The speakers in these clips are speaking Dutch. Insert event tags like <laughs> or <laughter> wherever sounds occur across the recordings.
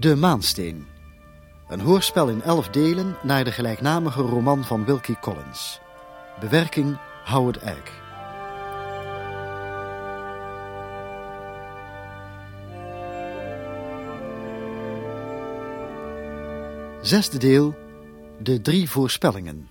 De Maansteen. Een hoorspel in elf delen naar de gelijknamige roman van Wilkie Collins. Bewerking Howard Egg. Zesde deel. De drie voorspellingen.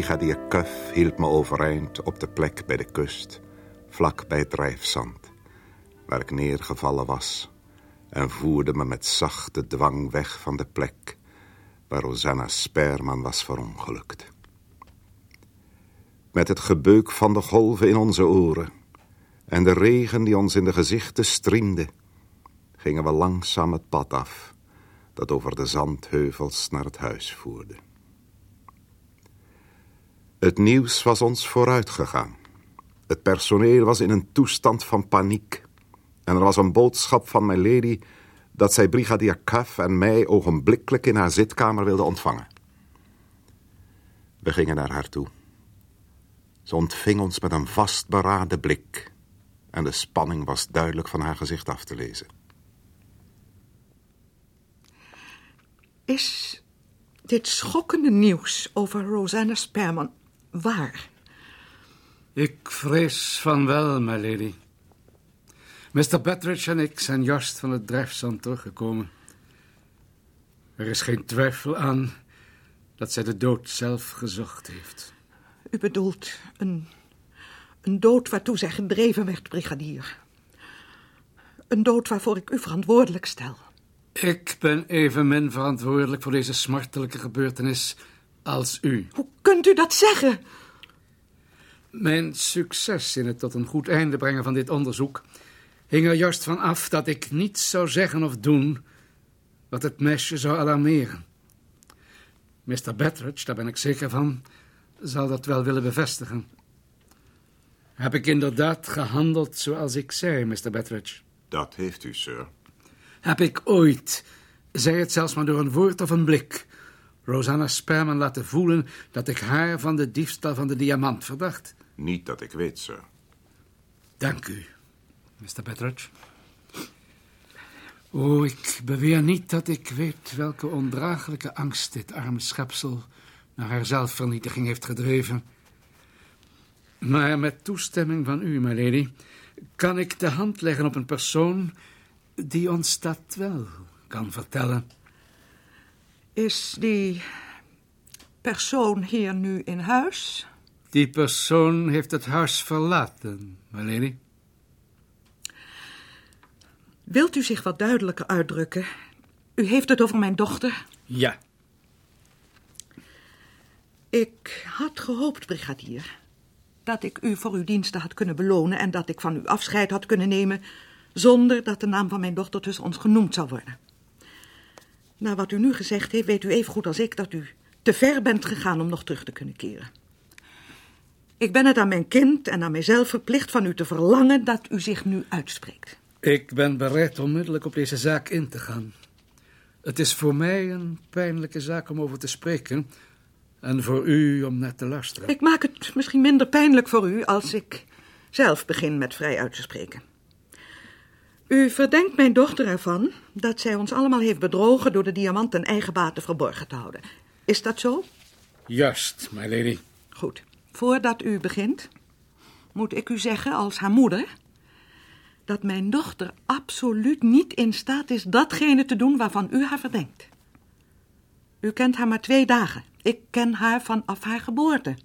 Brigadier Cuff hield me overeind op de plek bij de kust, vlak bij het drijfzand, waar ik neergevallen was, en voerde me met zachte dwang weg van de plek waar Rosanna Sperman was verongelukt. Met het gebeuk van de golven in onze oren en de regen die ons in de gezichten striemde, gingen we langzaam het pad af dat over de zandheuvels naar het huis voerde. Het nieuws was ons vooruitgegaan. Het personeel was in een toestand van paniek. En er was een boodschap van mijn lady dat zij brigadier Cuff en mij ogenblikkelijk in haar zitkamer wilde ontvangen. We gingen naar haar toe. Ze ontving ons met een vastberaden blik en de spanning was duidelijk van haar gezicht af te lezen. Is dit schokkende nieuws over Rosanna Sperman waar? Ik vrees van wel, my lady. Mr. Bettridge en ik zijn juist van het drijfzand teruggekomen. Er is geen twijfel aan dat zij de dood zelf gezocht heeft. U bedoelt een, een dood waartoe zij gedreven werd, brigadier. Een dood waarvoor ik u verantwoordelijk stel. Ik ben evenmin verantwoordelijk voor deze smartelijke gebeurtenis als u. Hoe kunt u dat zeggen? Mijn succes in het tot een goed einde brengen van dit onderzoek hing er juist van af dat ik niets zou zeggen of doen wat het meisje zou alarmeren. Mr. Bettridge, daar ben ik zeker van, zal dat wel willen bevestigen. Heb ik inderdaad gehandeld zoals ik zei, Mr. Bettridge? Dat heeft u, sir. Heb ik ooit, zij het zelfs maar door een woord of een blik, Rosanna Sperman laten voelen dat ik haar van de diefstal van de diamant verdacht? Niet dat ik weet, sir. Dank u, Mr. Bettridge. O, ik beweer niet dat ik weet welke ondraaglijke angst dit arme schepsel naar haar zelfvernietiging heeft gedreven. Maar met toestemming van u, my lady, kan ik de hand leggen op een persoon die ons dat wel kan vertellen. Is die persoon hier nu in huis? Die persoon heeft het huis verlaten, lady. Wilt u zich wat duidelijker uitdrukken? U heeft het over mijn dochter? Ja. Ik had gehoopt, brigadier, dat ik u voor uw diensten had kunnen belonen en dat ik van u afscheid had kunnen nemen zonder dat de naam van mijn dochter tussen ons genoemd zou worden. Na wat u nu gezegd heeft, weet u even goed als ik dat u te ver bent gegaan om nog terug te kunnen keren. Ik ben het aan mijn kind en aan mijzelf verplicht van u te verlangen dat u zich nu uitspreekt. Ik ben bereid onmiddellijk op deze zaak in te gaan. Het is voor mij een pijnlijke zaak om over te spreken en voor u om naar te luisteren. Ik maak het misschien minder pijnlijk voor u als ik zelf begin met vrij uit te spreken. U verdenkt mijn dochter ervan dat zij ons allemaal heeft bedrogen door de diamant ten eigen bate verborgen te houden. Is dat zo? Juist, my lady. Goed. Voordat u begint, moet ik u zeggen als haar moeder dat mijn dochter absoluut niet in staat is datgene te doen waarvan u haar verdenkt. U kent haar maar twee dagen. Ik ken haar vanaf haar geboorte.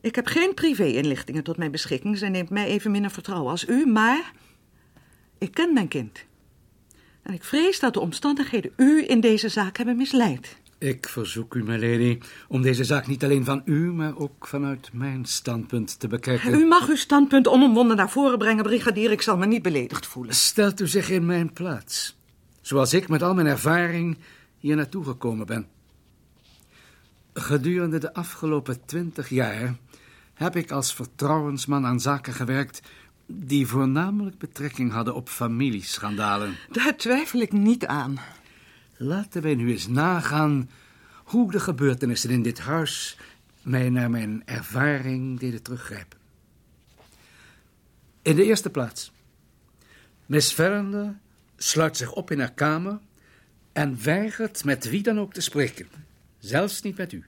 Ik heb geen privé-inlichtingen tot mijn beschikking. Zij neemt mij even minder vertrouwen als u, maar ik ken mijn kind. En ik vrees dat de omstandigheden u in deze zaak hebben misleid. Ik verzoek u, milady, om deze zaak niet alleen van u, maar ook vanuit mijn standpunt te bekijken. U mag uw standpunt onomwonden naar voren brengen, brigadier. Ik zal me niet beledigd voelen. Stelt u zich in mijn plaats, zoals ik met al mijn ervaring hier naartoe gekomen ben. Gedurende de afgelopen twintig jaar heb ik als vertrouwensman aan zaken gewerkt die voornamelijk betrekking hadden op familieschandalen. Daar twijfel ik niet aan. Laten wij nu eens nagaan hoe de gebeurtenissen in dit huis mij naar mijn ervaring deden teruggrijpen. In de eerste plaats. Miss Verlander sluit zich op in haar kamer en weigert met wie dan ook te spreken, zelfs niet met u.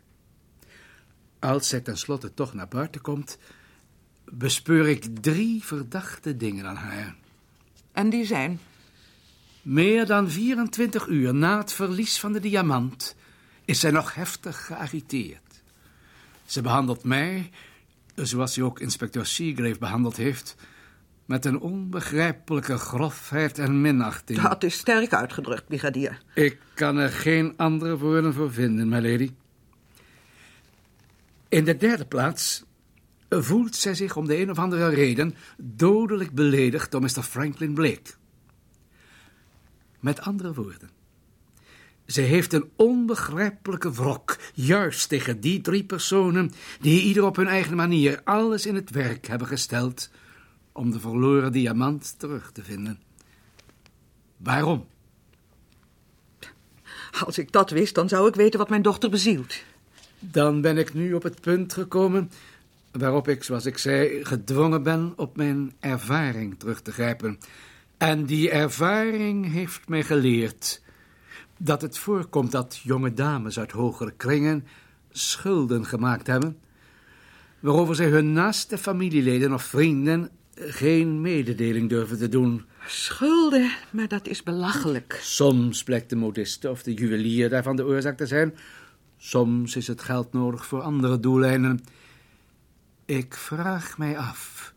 Als zij tenslotte toch naar buiten komt, bespeur ik drie verdachte dingen aan haar. En die zijn? Meer dan 24 uur na het verlies van de diamant is zij nog heftig geagiteerd. Ze behandelt mij, zoals ze ook inspecteur Seagrave behandeld heeft, met een onbegrijpelijke grofheid en minachting. Dat is sterk uitgedrukt, brigadier. Ik kan er geen andere woorden voor vinden, my lady. In de derde plaats voelt zij zich om de een of andere reden dodelijk beledigd door Mr. Franklin Blake. Met andere woorden, ze heeft een onbegrijpelijke wrok, juist tegen die drie personen die ieder op hun eigen manier alles in het werk hebben gesteld om de verloren diamant terug te vinden. Waarom? Als ik dat wist, dan zou ik weten wat mijn dochter bezielt. Dan ben ik nu op het punt gekomen waarop ik, zoals ik zei, gedwongen ben op mijn ervaring terug te grijpen. En die ervaring heeft mij geleerd dat het voorkomt dat jonge dames uit hogere kringen schulden gemaakt hebben, waarover zij hun naaste familieleden of vrienden geen mededeling durven te doen. Schulden, maar dat is belachelijk. Soms blijkt de modiste of de juwelier daarvan de oorzaak te zijn. Soms is het geld nodig voor andere doeleinden. Ik vraag mij af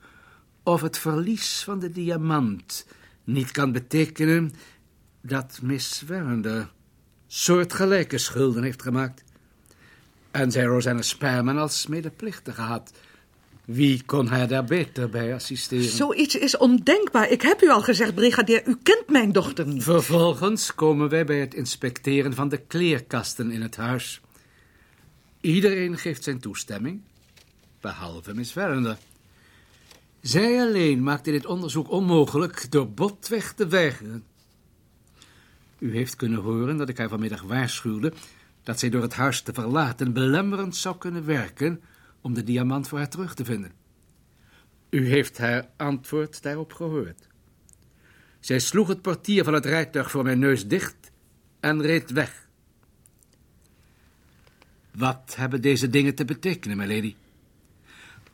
of het verlies van de diamant niet kan betekenen dat Miss Werner soortgelijke schulden heeft gemaakt. En zij Rosanna Sperman als medeplichtige had. Wie kon haar daar beter bij assisteren? Zoiets is ondenkbaar. Ik heb u al gezegd, brigadier, u kent mijn dochter niet. Vervolgens komen wij bij het inspecteren van de kleerkasten in het huis. Iedereen geeft zijn toestemming, behalve Miss Werner. Zij alleen maakte dit onderzoek onmogelijk door botweg te weigeren. U heeft kunnen horen dat ik haar vanmiddag waarschuwde dat zij door het huis te verlaten belemmerend zou kunnen werken om de diamant voor haar terug te vinden. U heeft haar antwoord daarop gehoord. Zij sloeg het portier van het rijtuig voor mijn neus dicht en reed weg. Wat hebben deze dingen te betekenen, my lady?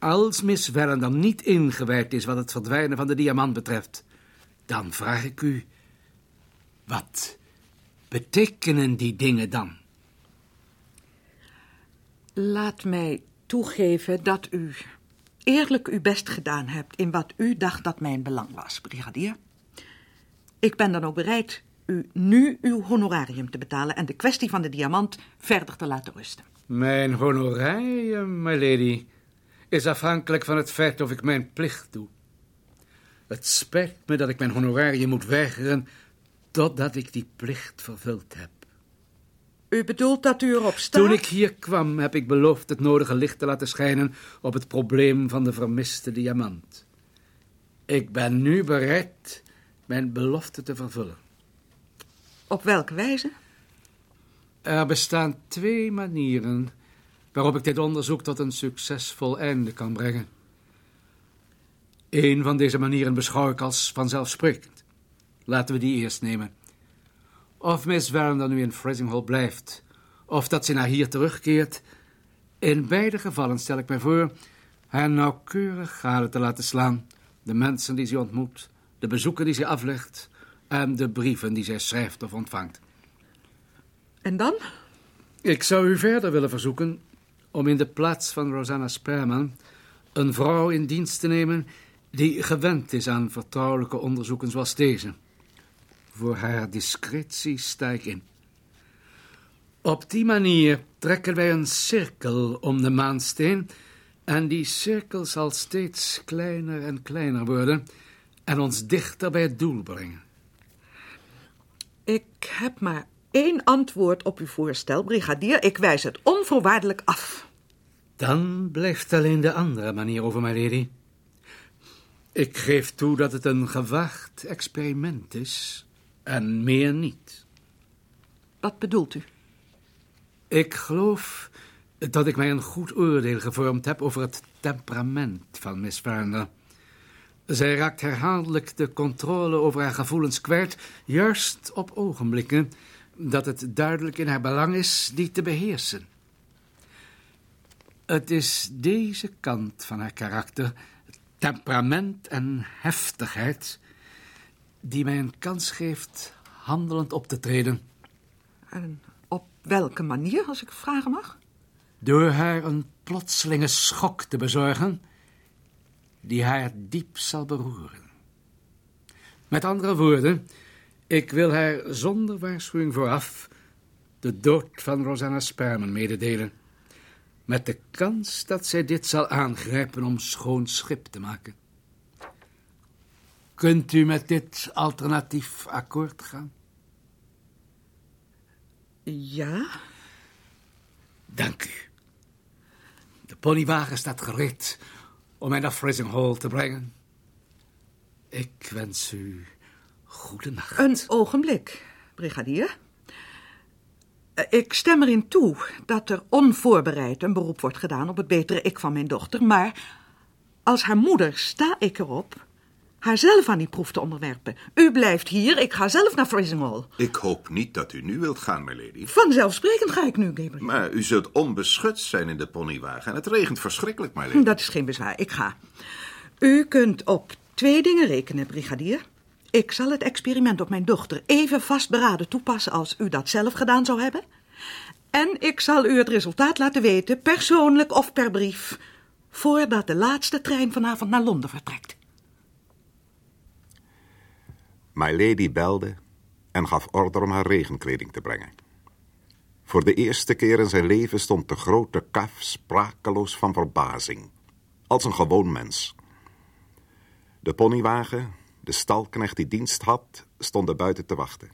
Als Miss Verlander niet ingewijd is wat het verdwijnen van de diamant betreft, dan vraag ik u, wat betekenen die dingen dan? Laat mij toegeven dat u eerlijk uw best gedaan hebt in wat u dacht dat mijn belang was, brigadier. Ik ben dan ook bereid u nu uw honorarium te betalen en de kwestie van de diamant verder te laten rusten. Mijn honorarium, my lady, is afhankelijk van het feit of ik mijn plicht doe. Het spijt me dat ik mijn honorarium moet weigeren totdat ik die plicht vervuld heb. U bedoelt dat u erop staat? Toen ik hier kwam, heb ik beloofd het nodige licht te laten schijnen op het probleem van de vermiste diamant. Ik ben nu bereid mijn belofte te vervullen. Op welke wijze? Er bestaan twee manieren waarop ik dit onderzoek tot een succesvol einde kan brengen. Een van deze manieren beschouw ik als vanzelfsprekend. Laten we die eerst nemen. Of Miss Werner nu in Frizinghall blijft, of dat ze naar hier terugkeert. In beide gevallen stel ik mij voor haar nauwkeurig gade te laten slaan. De mensen die ze ontmoet, de bezoeken die ze aflegt en de brieven die zij schrijft of ontvangt. En dan? Ik zou u verder willen verzoeken om in de plaats van Rosanna Sperman een vrouw in dienst te nemen die gewend is aan vertrouwelijke onderzoeken zoals deze. Voor haar discretie sta ik in. Op die manier trekken wij een cirkel om de maansteen en die cirkel zal steeds kleiner en kleiner worden en ons dichter bij het doel brengen. Ik heb maar één antwoord op uw voorstel, brigadier. Ik wijs het onvoorwaardelijk af. Dan blijft alleen de andere manier over, my lady. Ik geef toe dat het een gewaagd experiment is en meer niet. Wat bedoelt u? Ik geloof dat ik mij een goed oordeel gevormd heb over het temperament van Miss Warner. Zij raakt herhaaldelijk de controle over haar gevoelens kwijt, juist op ogenblikken dat het duidelijk in haar belang is die te beheersen. Het is deze kant van haar karakter, temperament en heftigheid, die mij een kans geeft handelend op te treden. En op welke manier, als ik vragen mag? Door haar een plotselinge schok te bezorgen, die haar diep zal beroeren. Met andere woorden, ik wil haar zonder waarschuwing vooraf de dood van Rosanna Sperman mededelen. Met de kans dat zij dit zal aangrijpen om schoon schip te maken. Kunt u met dit alternatief akkoord gaan? Ja? Dank u. De ponywagen staat gereed om mij naar Frizzing Hall te brengen. Ik wens u goede nacht. Een ogenblik, brigadier. Eh, Ik stem erin toe dat er onvoorbereid een beroep wordt gedaan op het betere ik van mijn dochter, maar als haar moeder sta ik erop haar zelf aan die proef te onderwerpen. U blijft hier, ik ga zelf naar Frizzing Hall. Ik hoop niet dat u nu wilt gaan, milady. Vanzelfsprekend ga ik nu, Gabriel. Maar u zult onbeschut zijn in de ponywagen en het regent verschrikkelijk, milady. Dat is geen bezwaar, ik ga. U kunt op twee dingen rekenen, brigadier. Ik zal het experiment op mijn dochter even vastberaden toepassen als u dat zelf gedaan zou hebben. En ik zal u het resultaat laten weten, persoonlijk of per brief, voordat de laatste trein vanavond naar Londen vertrekt. My Lady belde en gaf order om haar regenkleding te brengen. Voor de eerste keer in zijn leven stond de grote kaf sprakeloos van verbazing, als een gewoon mens. De ponywagen, de stalknecht die dienst had, stonden buiten te wachten.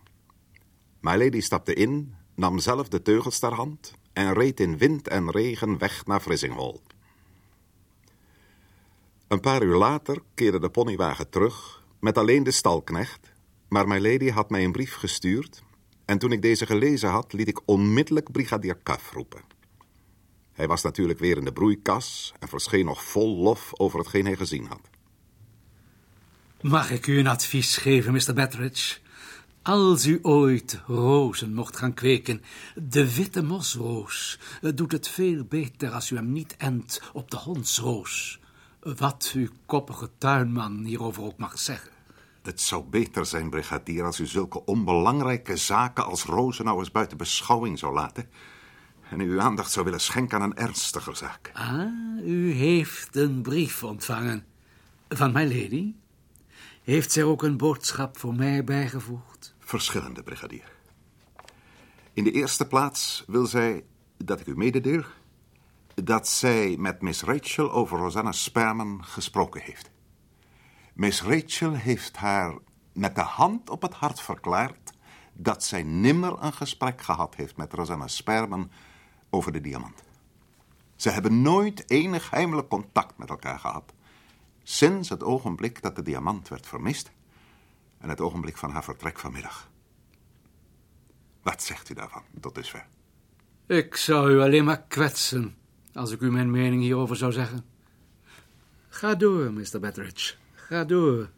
My Lady stapte in, nam zelf de teugels ter hand en reed in wind en regen weg naar Frizzing Hall. Een paar uur later keerde de ponywagen terug met alleen de stalknecht, maar my lady had mij een brief gestuurd en toen ik deze gelezen had, liet ik onmiddellijk brigadier Cuff roepen. Hij was natuurlijk weer in de broeikas en verscheen nog vol lof over hetgeen hij gezien had. Mag ik u een advies geven, Mr. Betteridge? Als u ooit rozen mocht gaan kweken, de witte mosroos eh, doet het veel beter als u hem niet endt op de hondsroos. Wat uw koppige tuinman hierover ook mag zeggen. Het zou beter zijn, brigadier, als u zulke onbelangrijke zaken als rozen nou eens buiten beschouwing zou laten. En u uw aandacht zou willen schenken aan een ernstiger zaak. Ah, u heeft een brief ontvangen. Van mijn lady? Heeft zij ook een boodschap voor mij bijgevoegd? Verschillende, brigadier. In de eerste plaats wil zij dat ik u mededeel dat zij met Miss Rachel over Rosanna Sperman gesproken heeft. Miss Rachel heeft haar met de hand op het hart verklaard dat zij nimmer een gesprek gehad heeft met Rosanna Sperman over de diamant. Ze hebben nooit enig heimelijk contact met elkaar gehad. Sinds het ogenblik dat de diamant werd vermist en het ogenblik van haar vertrek vanmiddag. Wat zegt u daarvan tot dusver? Ik zou u alleen maar kwetsen als ik u mijn mening hierover zou zeggen. Ga door, Mr. Betteridge. Ga door.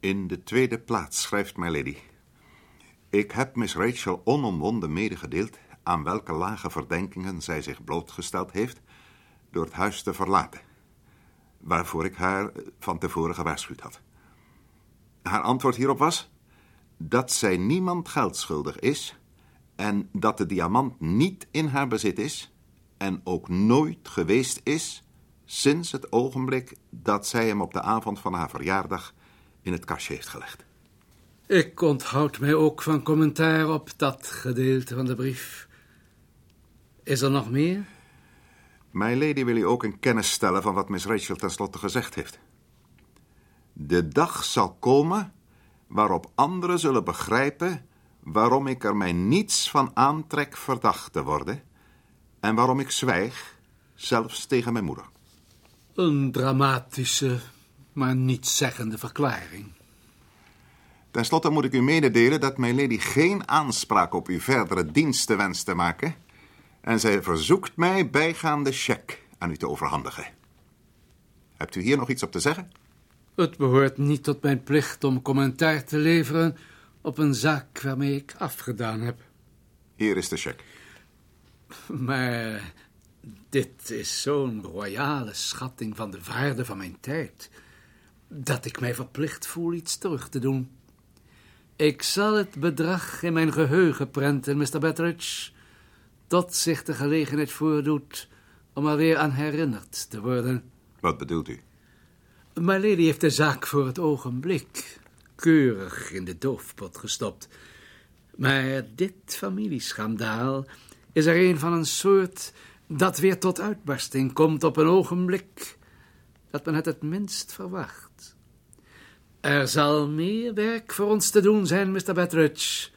In de tweede plaats schrijft my lady. Ik heb Miss Rachel onomwonden medegedeeld aan welke lage verdenkingen zij zich blootgesteld heeft door het huis te verlaten, waarvoor ik haar van tevoren gewaarschuwd had. Haar antwoord hierop was dat zij niemand geld schuldig is en dat de diamant niet in haar bezit is en ook nooit geweest is sinds het ogenblik dat zij hem op de avond van haar verjaardag in het kastje heeft gelegd. Ik onthoud mij ook van commentaar op dat gedeelte van de brief. Is er nog meer? My lady wil u ook in kennis stellen van wat Miss Rachel tenslotte gezegd heeft. De dag zal komen waarop anderen zullen begrijpen waarom ik er mij niets van aantrek verdacht te worden en waarom ik zwijg, zelfs tegen mijn moeder. Een dramatische, maar nietszeggende verklaring. Ten slotte moet ik u mededelen dat mijn lady geen aanspraak op uw verdere diensten wenst te maken en zij verzoekt mij bijgaande cheque aan u te overhandigen. Hebt u hier nog iets op te zeggen? Het behoort niet tot mijn plicht om commentaar te leveren op een zaak waarmee ik afgedaan heb. Hier is de cheque. Maar dit is zo'n royale schatting van de waarde van mijn tijd, dat ik mij verplicht voel iets terug te doen. Ik zal het bedrag in mijn geheugen prenten, Mr. Betteridge, tot zich de gelegenheid voordoet om er weer aan herinnerd te worden. Wat bedoelt u? My lady heeft de zaak voor het ogenblik keurig in de doofpot gestopt. Maar dit familieschandaal is er een van een soort dat weer tot uitbarsting komt op een ogenblik dat men het het minst verwacht. Er zal meer werk voor ons te doen zijn, Mr. Betteridge,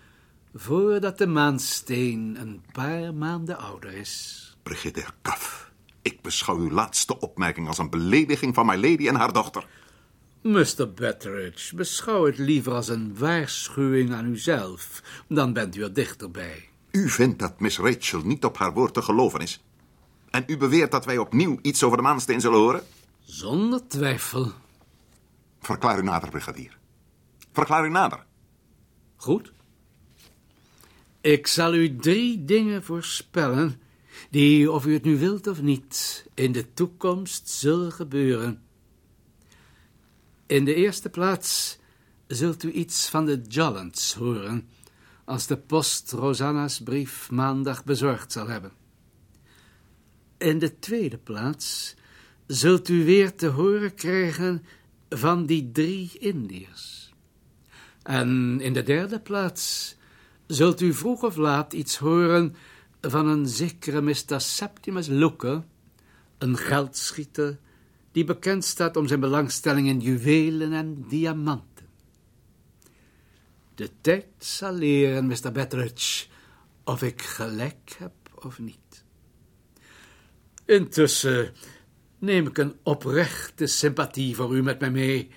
voordat de maansteen een paar maanden ouder is. Brigitte Kaf, ik beschouw uw laatste opmerking als een belediging van my lady en haar dochter. Mr. Betteridge, beschouw het liever als een waarschuwing aan uzelf, dan bent u er dichterbij. U vindt dat Miss Rachel niet op haar woord te geloven is. En u beweert dat wij opnieuw iets over de maansteen zullen horen? Zonder twijfel. Verklaar u nader, brigadier. Verklaar u nader. Goed. Ik zal u drie dingen voorspellen, die, of u het nu wilt of niet, in de toekomst zullen gebeuren. In de eerste plaats zult u iets van de Jollants horen, als de post Rosanna's brief maandag bezorgd zal hebben. In de tweede plaats zult u weer te horen krijgen van die drie Indiërs. En in de derde plaats zult u vroeg of laat iets horen van een zekere Mr. Septimus Looker, een geldschieter die bekend staat om zijn belangstelling in juwelen en diamanten. De tijd zal leren, Mr. Betteridge, of ik gelijk heb of niet. Intussen neem ik een oprechte sympathie voor u met mij mee,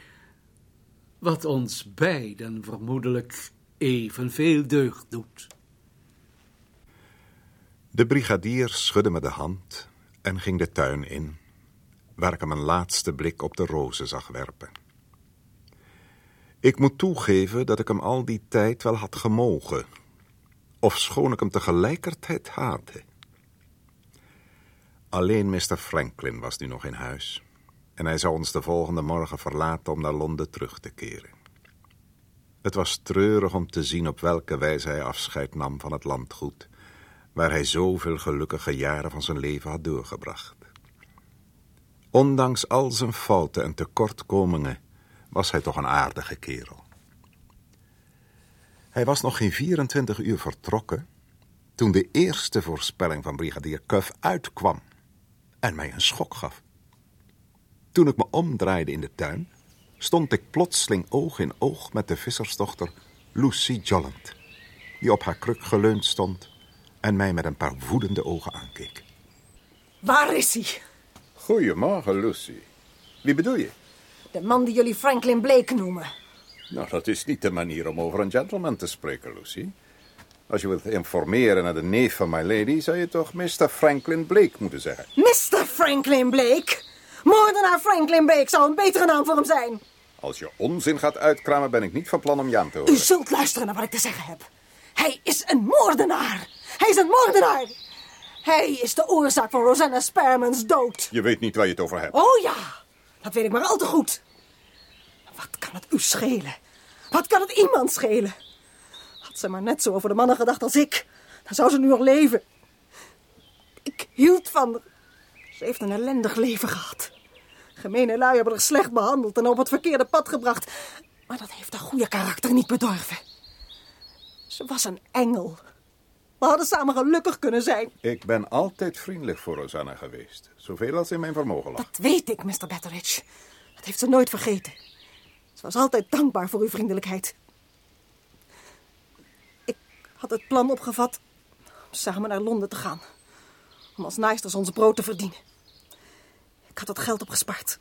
wat ons beiden vermoedelijk evenveel deugd doet. De brigadier schudde me de hand en ging de tuin in, waar ik hem een laatste blik op de rozen zag werpen. Ik moet toegeven dat ik hem al die tijd wel had gemogen, of schoon ik hem tegelijkertijd haatte. Alleen Mr. Franklin was nu nog in huis, en hij zou ons de volgende morgen verlaten om naar Londen terug te keren. Het was treurig om te zien op welke wijze hij afscheid nam van het landgoed, waar hij zoveel gelukkige jaren van zijn leven had doorgebracht. Ondanks al zijn fouten en tekortkomingen was hij toch een aardige kerel. Hij was nog geen 24 uur vertrokken toen de eerste voorspelling van brigadier Cuff uitkwam en mij een schok gaf. Toen ik me omdraaide in de tuin, stond ik plotseling oog in oog met de vissersdochter Lucy Jolland, die op haar kruk geleund stond en mij met een paar woedende ogen aankeek. Waar is hij? Goedemorgen, Lucy. Wie bedoel je? De man die jullie Franklin Blake noemen. Nou, dat is niet de manier om over een gentleman te spreken, Lucy. Als je wilt informeren naar de neef van my lady, zou je toch Mr. Franklin Blake moeten zeggen. Mr. Franklin Blake? Moordenaar Franklin Blake zou een betere naam voor hem zijn. Als je onzin gaat uitkramen, ben ik niet van plan om je aan te horen. U zult luisteren naar wat ik te zeggen heb. Hij is een moordenaar. Hij is een moordenaar. Hij is de oorzaak van Rosanna Sperman's dood. Je weet niet waar je het over hebt. Oh ja, dat weet ik maar al te goed. Wat kan het u schelen? Wat kan het iemand schelen? Had ze maar net zo over de mannen gedacht als ik, dan zou ze nu nog leven. Ik hield van haar. Ze heeft een ellendig leven gehad. Gemene lui hebben haar slecht behandeld en op het verkeerde pad gebracht. Maar dat heeft haar goede karakter niet bedorven. Ze was een engel. We hadden samen gelukkig kunnen zijn. Ik ben altijd vriendelijk voor Rosanna geweest. Zoveel als in mijn vermogen lag. Dat weet ik, Mr. Betteridge. Dat heeft ze nooit vergeten. Ze was altijd dankbaar voor uw vriendelijkheid. Ik had het plan opgevat om samen naar Londen te gaan. Om als naaisters ons brood te verdienen. Ik had dat geld opgespaard.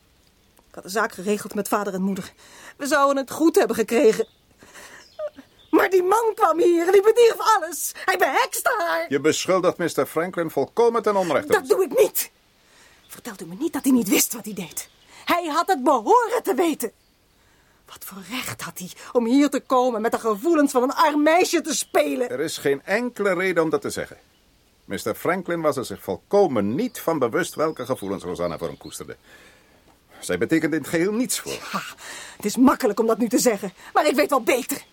Ik had de zaak geregeld met vader en moeder. We zouden het goed hebben gekregen. Maar die man kwam hier en die bedierf alles. Hij behekste haar. Je beschuldigt Mr. Franklin volkomen ten onrechte. Dat doe ik niet. Vertelt u me niet dat hij niet wist wat hij deed. Hij had het behoren te weten. Wat voor recht had hij om hier te komen met de gevoelens van een arm meisje te spelen? Er is geen enkele reden om dat te zeggen. Mr. Franklin was er zich volkomen niet van bewust welke gevoelens Rosanna voor hem koesterde. Zij betekent in het geheel niets voor. Ha, het is makkelijk om dat nu te zeggen, maar ik weet wel beter.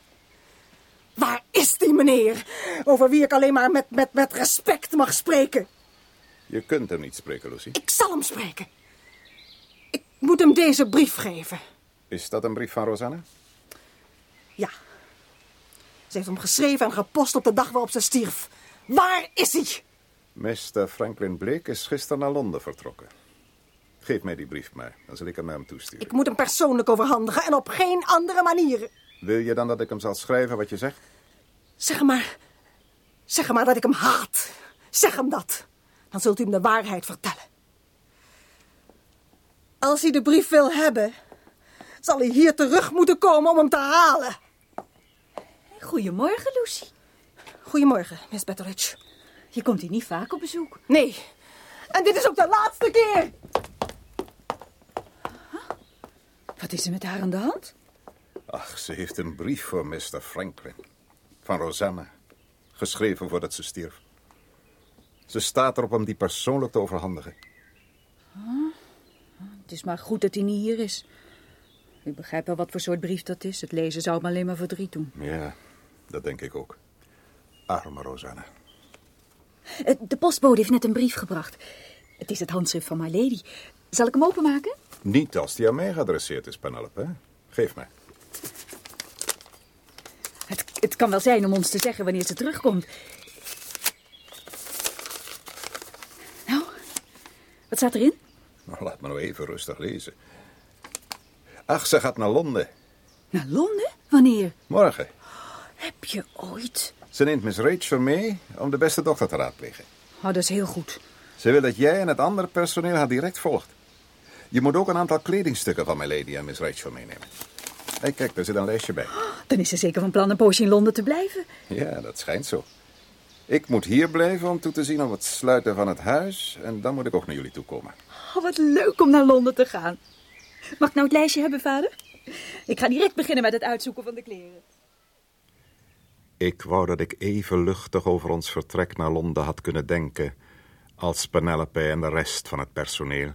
Waar is die meneer? Over wie ik alleen maar met, met, met respect mag spreken. Je kunt hem niet spreken, Lucy. Ik zal hem spreken. Ik moet hem deze brief geven. Is dat een brief van Rosanna? Ja. Ze heeft hem geschreven en gepost op de dag waarop ze stierf. Waar is hij? Mr. Franklin Blake is gisteren naar Londen vertrokken. Geef mij die brief maar, dan zal ik hem naar hem toesturen. Ik moet hem persoonlijk overhandigen en op geen andere manier. Wil je dan dat ik hem zal schrijven wat je zegt? Zeg maar. Zeg maar dat ik hem haat. Zeg hem dat. Dan zult u hem de waarheid vertellen. Als hij de brief wil hebben, zal hij hier terug moeten komen om hem te halen. Goedemorgen, Lucy. Goedemorgen, Miss Betteridge. Je komt hier niet vaak op bezoek. Nee. En dit is ook de laatste keer. Wat is er met haar aan de hand? Ach, ze heeft een brief voor Mr. Franklin. Van Rosanna. Geschreven voordat ze stierf. Ze staat erop om die persoonlijk te overhandigen. Het is maar goed dat hij niet hier is. Ik begrijp wel wat voor soort brief dat is. Het lezen zou me alleen maar verdriet doen. Ja, dat denk ik ook. Arme Rosanna. Eh, De postbode heeft net een brief gebracht. Het is het handschrift van My Lady. Zal ik hem openmaken? Niet als die aan mij geadresseerd is, Penelope. Geef mij. Het, het kan wel zijn om ons te zeggen wanneer ze terugkomt. Nou, wat staat erin? Nou, laat me nou even rustig lezen. Ach, ze gaat naar Londen. Naar Londen? Wanneer? Morgen. Heb je ooit... Ze neemt Miss Rachel mee om de beste dochter te raadplegen. Oh, dat is heel goed. Ze wil dat jij en het andere personeel haar direct volgt. Je moet ook een aantal kledingstukken van mijn lady en Miss Rachel meenemen. Kijk, daar zit een lijstje bij. Dan is ze zeker van plan een poosje in Londen te blijven. Ja, dat schijnt zo. Ik moet hier blijven om toe te zien op het sluiten van het huis. En dan moet ik ook naar jullie toe komen. Oh, wat leuk om naar Londen te gaan. Mag ik nou het lijstje hebben, vader? Ik ga direct beginnen met het uitzoeken van de kleren. Ik wou dat ik even luchtig over ons vertrek naar Londen had kunnen denken... als Penelope en de rest van het personeel...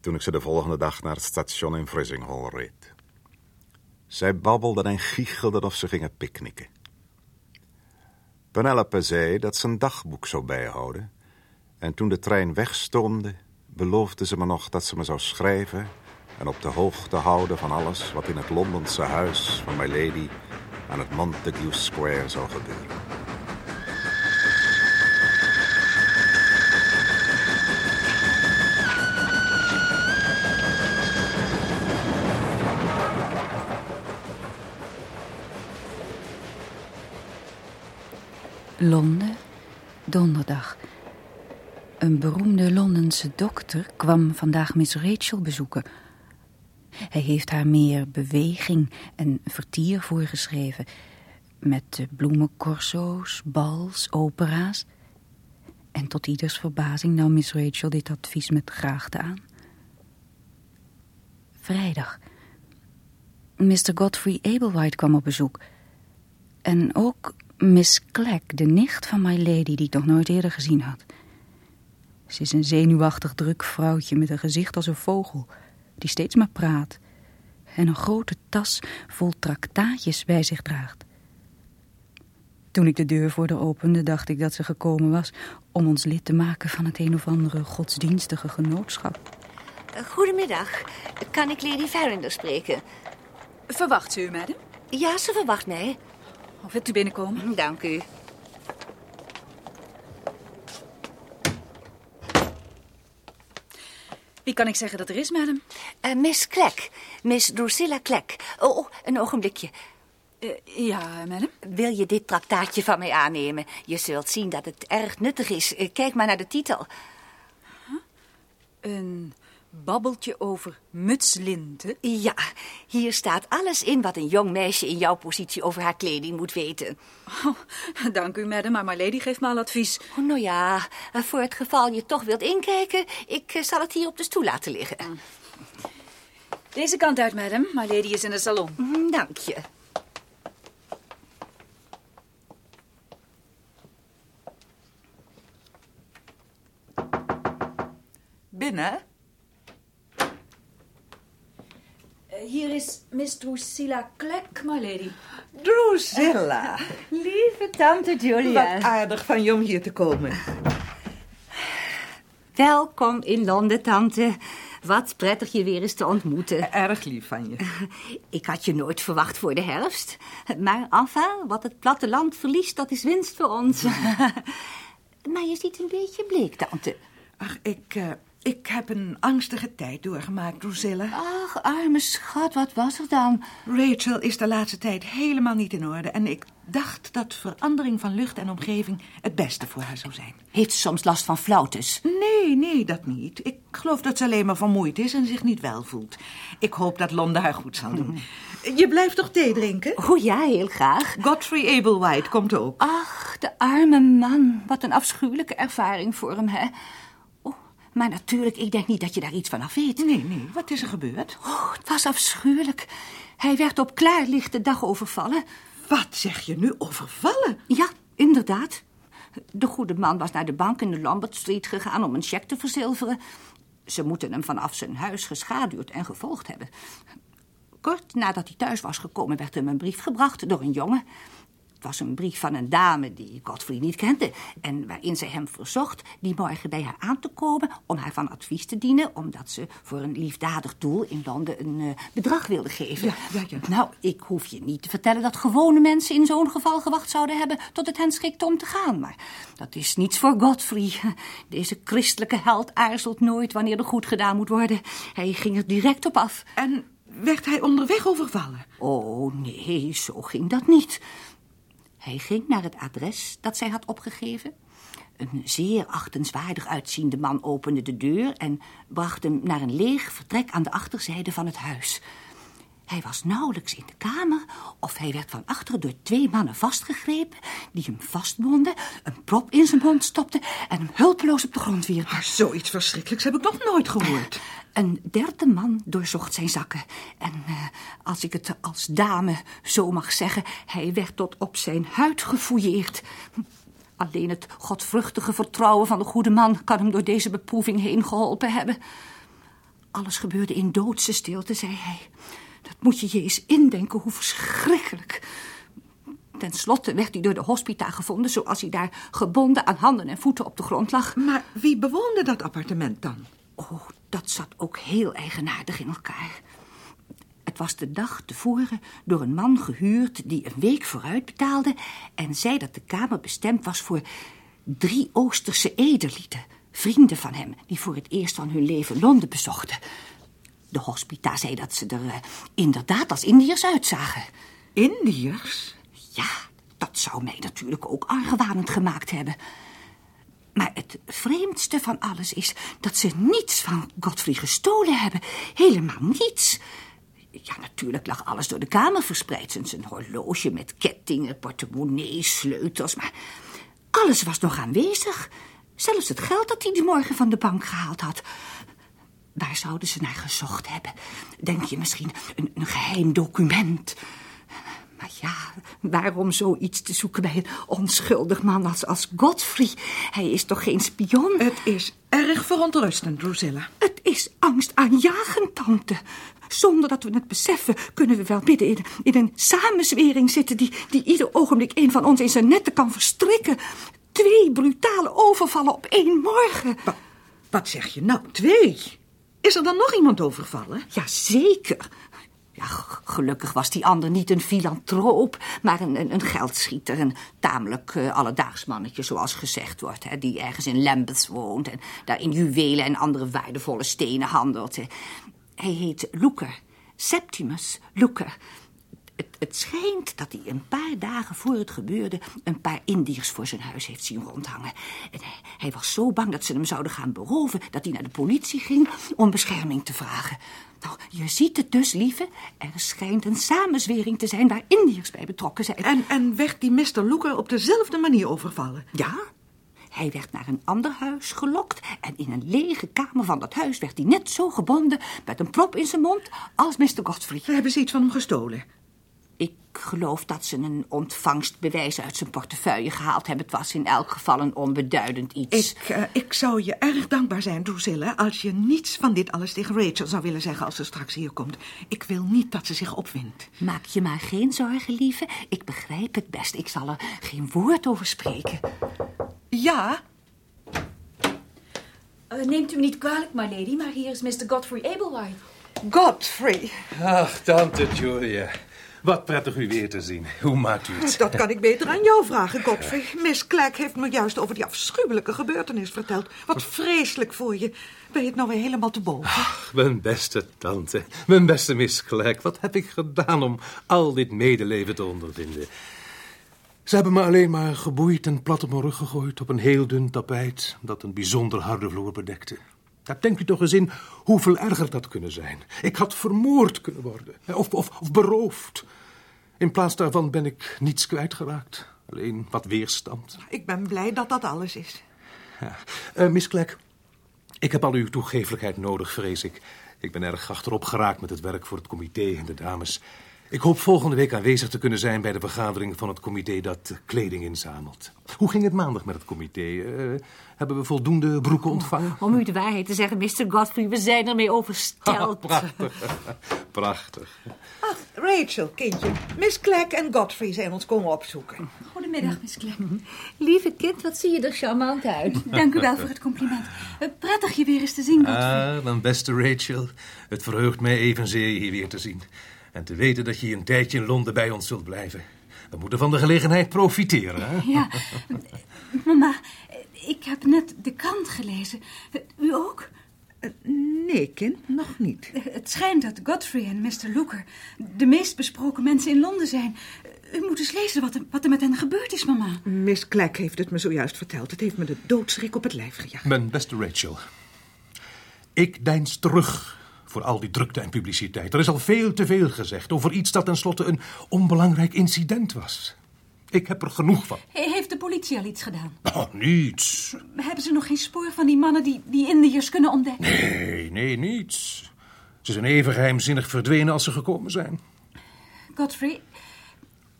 toen ik ze de volgende dag naar het station in Frizinghall reed. Zij babbelden en giechelden of ze gingen picknicken. Penelope zei dat ze een dagboek zou bijhouden... en toen de trein wegstoomde, beloofde ze me nog dat ze me zou schrijven... en op de hoogte houden van alles wat in het Londense huis van my lady... aan het Montague Square zou gebeuren. Londen, donderdag. Een beroemde Londense dokter kwam vandaag Miss Rachel bezoeken. Hij heeft haar meer beweging en vertier voorgeschreven. Met bloemencorso's, bals, opera's. En tot ieders verbazing nam Miss Rachel dit advies met graagte aan. Vrijdag. Mr. Godfrey Ablewhite kwam op bezoek. En ook Miss Clack, de nicht van my lady, die ik nog nooit eerder gezien had. Ze is een zenuwachtig druk vrouwtje met een gezicht als een vogel, die steeds maar praat. En een grote tas vol traktaatjes bij zich draagt. Toen ik de deur voor haar opende, dacht ik dat ze gekomen was om ons lid te maken van het een of andere godsdienstige genootschap. Goedemiddag. Kan ik Lady Verinder spreken? Verwacht ze u, madam? Ja, ze verwacht mij. Of wilt u binnenkomen? Dank u. Wie kan ik zeggen dat er is, madam? Uh, Miss Klek. Miss Drusilla Klek. Oh, oh, een ogenblikje. Uh, ja, madam? Wil je dit traktaatje van mij aannemen? Je zult zien dat het erg nuttig is. Uh, kijk maar naar de titel. Huh? Een babbeltje over mutslinten? Ja, hier staat alles in wat een jong meisje in jouw positie over haar kleding moet weten. Oh, dank u, madam, maar my lady geeft me al advies. Oh, nou ja, voor het geval je toch wilt inkijken, ik zal het hier op de stoel laten liggen. Deze kant uit, madam. My lady is in de salon. Dank je. Binnen? Hier is Miss Drusilla Klek, my lady. Drusilla. <laughs> Lieve tante Julia. Wat aardig van je om hier te komen. Welkom in Londen, tante. Wat prettig je weer eens te ontmoeten. Erg lief van je. <laughs> Ik had je nooit verwacht voor de herfst. Maar enfin, wat het platteland verliest, dat is winst voor ons. <laughs> maar je ziet een beetje bleek, tante. Ach, ik... Uh... Ik heb een angstige tijd doorgemaakt, Drusilla. Ach, arme schat, wat was er dan? Rachel is de laatste tijd helemaal niet in orde. En ik dacht dat verandering van lucht en omgeving het beste voor haar zou zijn. Heeft ze soms last van flauwtes? Nee, nee, dat niet. Ik geloof dat ze alleen maar vermoeid is en zich niet wel voelt. Ik hoop dat Londen haar goed zal doen. <laughs> Je blijft toch thee drinken? Oh ja, heel graag. Godfrey Ablewhite komt ook. Ach, de arme man. Wat een afschuwelijke ervaring voor hem, hè? Maar natuurlijk, ik denk niet dat je daar iets van af weet. Nee, nee. Wat is er gebeurd? Oh, het was afschuwelijk. Hij werd op klaarlichte dag overvallen. Wat zeg je nu, overvallen? Ja, inderdaad. De goede man was naar de bank in de Lambert Street gegaan om een cheque te verzilveren. Ze moeten hem vanaf zijn huis geschaduwd en gevolgd hebben. Kort nadat hij thuis was gekomen werd hem een brief gebracht door een jongen. Het was een brief van een dame die Godfrey niet kende... en waarin ze hem verzocht die morgen bij haar aan te komen... om haar van advies te dienen... omdat ze voor een liefdadig doel in Londen een uh, bedrag wilde geven. Ja, ja, ja. Nou, ik hoef je niet te vertellen dat gewone mensen in zo'n geval gewacht zouden hebben... tot het hen schikte om te gaan. Maar dat is niets voor Godfrey. Deze christelijke held aarzelt nooit wanneer er goed gedaan moet worden. Hij ging er direct op af. En werd hij onderweg overvallen? Oh, nee, zo ging dat niet... Hij ging naar het adres dat zij had opgegeven. Een zeer achtenswaardig uitziende man opende de deur... en bracht hem naar een leeg vertrek aan de achterzijde van het huis. Hij was nauwelijks in de kamer of hij werd van achteren door twee mannen vastgegrepen... die hem vastbonden, een prop in zijn mond stopten... en hem hulpeloos op de grond wierpen. Maar zoiets verschrikkelijks heb ik nog nooit gehoord. Een derde man doorzocht zijn zakken. En uh, als ik het als dame zo mag zeggen... hij werd tot op zijn huid gefouilleerd. Alleen het godvruchtige vertrouwen van de goede man... kan hem door deze beproeving heen geholpen hebben. Alles gebeurde in doodse stilte, zei hij... Dat moet je je eens indenken, hoe verschrikkelijk. Ten slotte werd hij door de hospita gevonden... zoals hij daar gebonden aan handen en voeten op de grond lag. Maar wie bewoonde dat appartement dan? Oh, dat zat ook heel eigenaardig in elkaar. Het was de dag tevoren door een man gehuurd... die een week vooruit betaalde... en zei dat de kamer bestemd was voor drie Oosterse edellieden... vrienden van hem, die voor het eerst van hun leven Londen bezochten... De hospita zei dat ze er uh, inderdaad als Indiërs uitzagen. Indiërs? Ja, dat zou mij natuurlijk ook argwanend gemaakt hebben. Maar het vreemdste van alles is dat ze niets van Godfrey gestolen hebben. Helemaal niets. Ja, natuurlijk lag alles door de kamer verspreid. Zijn horloge met kettingen, portemonnee, sleutels. Maar alles was nog aanwezig. Zelfs het geld dat hij die morgen van de bank gehaald had. Waar zouden ze naar gezocht hebben? Denk je misschien een, een geheim document? Maar ja, waarom zoiets te zoeken bij een onschuldig man als, als Godfrey? Hij is toch geen spion? Het is erg verontrustend, Drusilla. Het is angstaanjagend, tante. Zonder dat we het beseffen, kunnen we wel midden in, in een samenzwering zitten... Die, die ieder ogenblik een van ons in zijn netten kan verstrikken. Twee brutale overvallen op één morgen. Wat, wat zeg je nou? Twee? Is er dan nog iemand overvallen? Jazeker. Ja, gelukkig was die ander niet een filantroop, maar een, een, een geldschieter. Een tamelijk eh, alledaags mannetje, zoals gezegd wordt. Hè, die ergens in Lambeth woont en daar in juwelen en andere waardevolle stenen handelt. Hij heet Loeker. Septimus Loeker. Het, het schijnt dat hij een paar dagen voor het gebeurde... een paar Indiërs voor zijn huis heeft zien rondhangen. En hij, hij was zo bang dat ze hem zouden gaan beroven... dat hij naar de politie ging om bescherming te vragen. Nou, je ziet het dus, lieve. Er schijnt een samenzwering te zijn waar Indiërs bij betrokken zijn. En, en werd die Mr. Looker op dezelfde manier overvallen? Ja, hij werd naar een ander huis gelokt... en in een lege kamer van dat huis werd hij net zo gebonden... met een prop in zijn mond als Mr. Godfrey. Hebben ze iets van hem gestolen? Ik geloof dat ze een ontvangstbewijs uit zijn portefeuille gehaald hebben. Het was in elk geval een onbeduidend iets. Ik, eh, ik zou je erg dankbaar zijn, Drusilla, als je niets van dit alles tegen Rachel zou willen zeggen als ze straks hier komt. Ik wil niet dat ze zich opwindt. Maak je maar geen zorgen, lieve. Ik begrijp het best. Ik zal er geen woord over spreken. Ja, Eh, neemt u me niet kwalijk, my lady, maar hier is Mr. Godfrey Ablewhite. Godfrey. Ach, tante Julia. Wat prettig u weer te zien. Hoe maakt u het? Dat kan ik beter aan jou vragen, Godfrey. Miss Clack heeft me juist over die afschuwelijke gebeurtenis verteld. Wat vreselijk voor je. Ben je het nou weer helemaal te boven? Mijn beste tante, mijn beste Miss Clack. Wat heb ik gedaan om al dit medeleven te ondervinden? Ze hebben me alleen maar geboeid en plat op mijn rug gegooid... op een heel dun tapijt dat een bijzonder harde vloer bedekte. Daar denkt u toch eens in hoeveel erger dat kunnen zijn. Ik had vermoord kunnen worden. Of, of, of beroofd. In plaats daarvan ben ik niets kwijtgeraakt. Alleen wat weerstand. Ik ben blij dat dat alles is. Ja. Eh, Miss Clack, ik heb al uw toegeeflijkheid nodig, vrees ik. Ik ben erg achterop geraakt met het werk voor het comité en de dames. Ik hoop volgende week aanwezig te kunnen zijn bij de vergadering van het comité dat kleding inzamelt. Hoe ging het maandag met het comité? Eh, hebben we voldoende broeken ontvangen? Om u de waarheid te zeggen, Mr. Godfrey, we zijn ermee oversteld. <laughs> Prachtig. Prachtig. Ach, Rachel, kindje. Miss Clack en Godfrey zijn ons komen opzoeken. Goedemiddag, Miss Clack. Lieve kind, wat zie je er charmant uit. <laughs> Dank u wel voor het compliment. Eh, prettig je weer eens te zien, Godfrey. Ah, mijn beste Rachel. Het verheugt mij evenzeer je hier weer te zien. En te weten dat je een tijdje in Londen bij ons zult blijven. We moeten van de gelegenheid profiteren, hè? Ja, mama, ik heb net de krant gelezen. U ook? Eh, Nee, kind, nog niet. Eh, Het schijnt dat Godfrey en Mr. Looker de meest besproken mensen in Londen zijn. U moet eens lezen wat er, wat er met hen gebeurd is, mama. Miss Clack heeft het me zojuist verteld. Het heeft me de doodschrik op het lijf gejaagd. Mijn beste Rachel. Ik deins terug voor al die drukte en publiciteit. Er is al veel te veel gezegd over iets dat tenslotte een onbelangrijk incident was. Ik heb er genoeg van. He- Heeft de politie al iets gedaan? Oh, niets. Hebben ze nog geen spoor van die mannen die, die Indiërs kunnen ontdekken? Nee, nee, niets. Ze zijn even geheimzinnig verdwenen als ze gekomen zijn. Godfrey,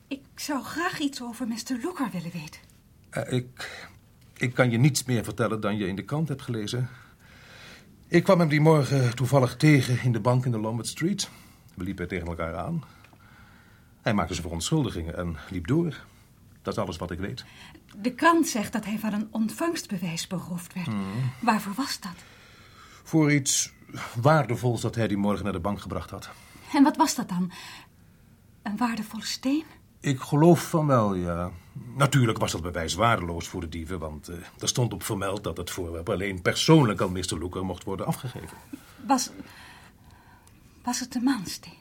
ik zou graag iets over Mr. Looker willen weten. Eh, ik, ik kan je niets meer vertellen dan je in de krant hebt gelezen. Ik kwam hem die morgen toevallig tegen in de bank in de Lombard Street. We liepen tegen elkaar aan. Hij maakte zijn verontschuldigingen en liep door. Dat is alles wat ik weet. De krant zegt dat hij van een ontvangstbewijs beroofd werd. Waarvoor was dat? Voor iets waardevols dat hij die morgen naar de bank gebracht had. En wat was dat dan? Een waardevolle steen? Ik geloof van wel, ja. Natuurlijk was dat bewijs waardeloos voor de dieven, want eh, er stond op vermeld dat het voorwerp alleen persoonlijk aan Mr. Looker mocht worden afgegeven. Was, was het de maansteen?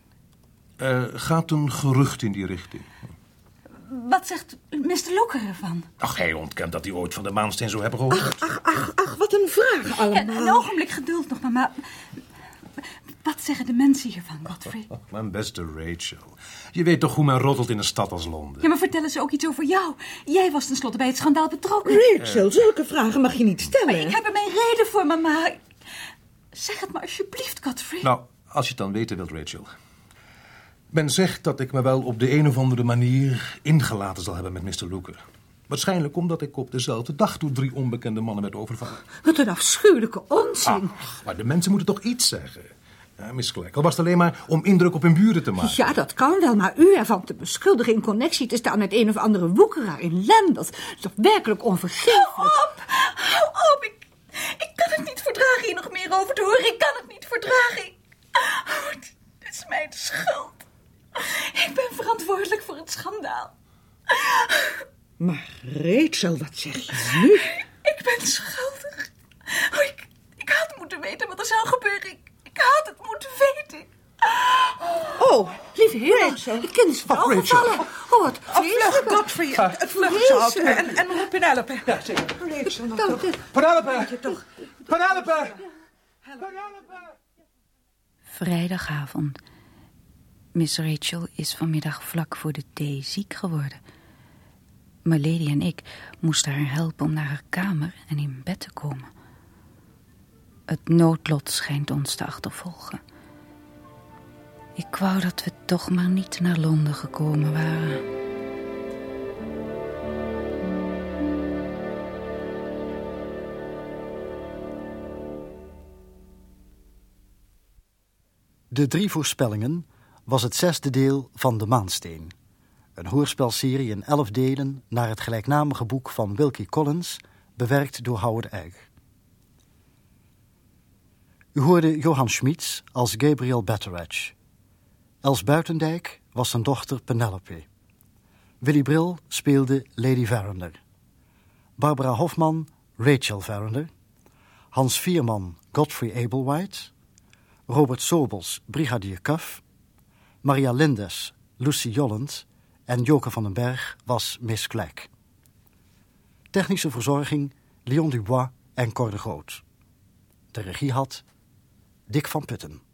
Er gaat een gerucht in die richting. Wat zegt Mr. Looker ervan? Ach, hij ontkent dat hij ooit van de maansteen zou hebben gehoord. Ach, ach, ach, wat een vraag Ja, allemaal. een ogenblik geduld nog, mama. Wat zeggen de mensen hiervan, Godfrey? <laughs> Mijn beste Rachel. Je weet toch hoe men roddelt in een stad als Londen? Ja, maar vertellen ze ook iets over jou? Jij was tenslotte bij het schandaal betrokken. Rachel, zulke vragen mag je niet stellen. Maar ik heb er mijn reden voor, mama. Zeg het maar alsjeblieft, Godfrey. Nou, als je het dan weten wilt, Rachel. Men zegt dat ik me wel op de een of andere manier ingelaten zal hebben met Mr. Looker. Waarschijnlijk omdat ik op dezelfde dag door drie onbekende mannen werd overvallen. Wat een afschuwelijke onzin. Ach, maar de mensen moeten toch iets zeggen? Ja, Miss Clack, al was het alleen maar om indruk op hun buren te maken. Ja, dat kan wel, maar u ervan te beschuldigen in connectie te staan met een of andere woekeraar in Lambeth. is toch werkelijk onvergeeflijk. Hou op! Hou op! Ik, ik kan het niet verdragen hier nog meer over te horen. Ik kan het niet verdragen. Ik- Oh, het is mijn schuld. schandaal. Maar Rachel, wat zeg je nu? Ik ben schuldig. Oh, ik, ik had moeten weten wat er zou gebeuren. Ik, ik had het moeten weten. Oh, Lieve hemel, Rachel. het kind is flauw Rachel. gevallen. Oh, wat vlug, vreselijk. Godfrey, het vlugzout. En, en roep Penelope. Ja, zeker. Rachel. Penelope! toch. Penelope! Penelope! Vrijdagavond. Miss Rachel is vanmiddag vlak voor de thee ziek geworden. Lady en ik moesten haar helpen om naar haar kamer en in bed te komen. Het noodlot schijnt ons te achtervolgen. Ik wou dat we toch maar niet naar Londen gekomen waren. De drie voorspellingen was het zesde deel van De Maansteen. Een hoorspelserie in elf delen naar het gelijknamige boek van Wilkie Collins, bewerkt door Howard Egg. U hoorde Johan Schmitz als Gabriel Betteredge. Els Buitendijk was zijn dochter Penelope. Willy Brill speelde Lady Verinder. Barbara Hofman Rachel Verinder. Hans Vierman Godfrey Ablewhite. Robert Sobels Brigadier Cuff. Maria Lindes Lucy Jolland en Joke van den Berg was Miss Clack. Technische verzorging Leon Dubois en Cor de Groot. De regie had Dick van Putten.